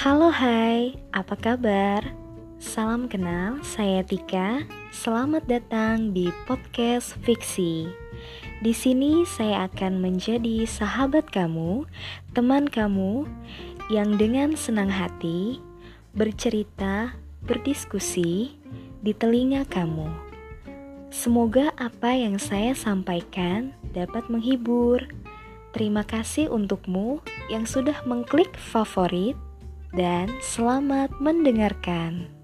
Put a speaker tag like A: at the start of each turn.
A: Halo hai, apa kabar? Salam kenal, saya Tika. Selamat datang di podcast Fiksi. Di sini saya akan menjadi sahabat kamu, teman kamu yang dengan senang hati bercerita, berdiskusi di telinga kamu. Semoga apa yang saya sampaikan dapat menghibur. Terima kasih untukmu yang sudah mengklik favorit dan selamat mendengarkan.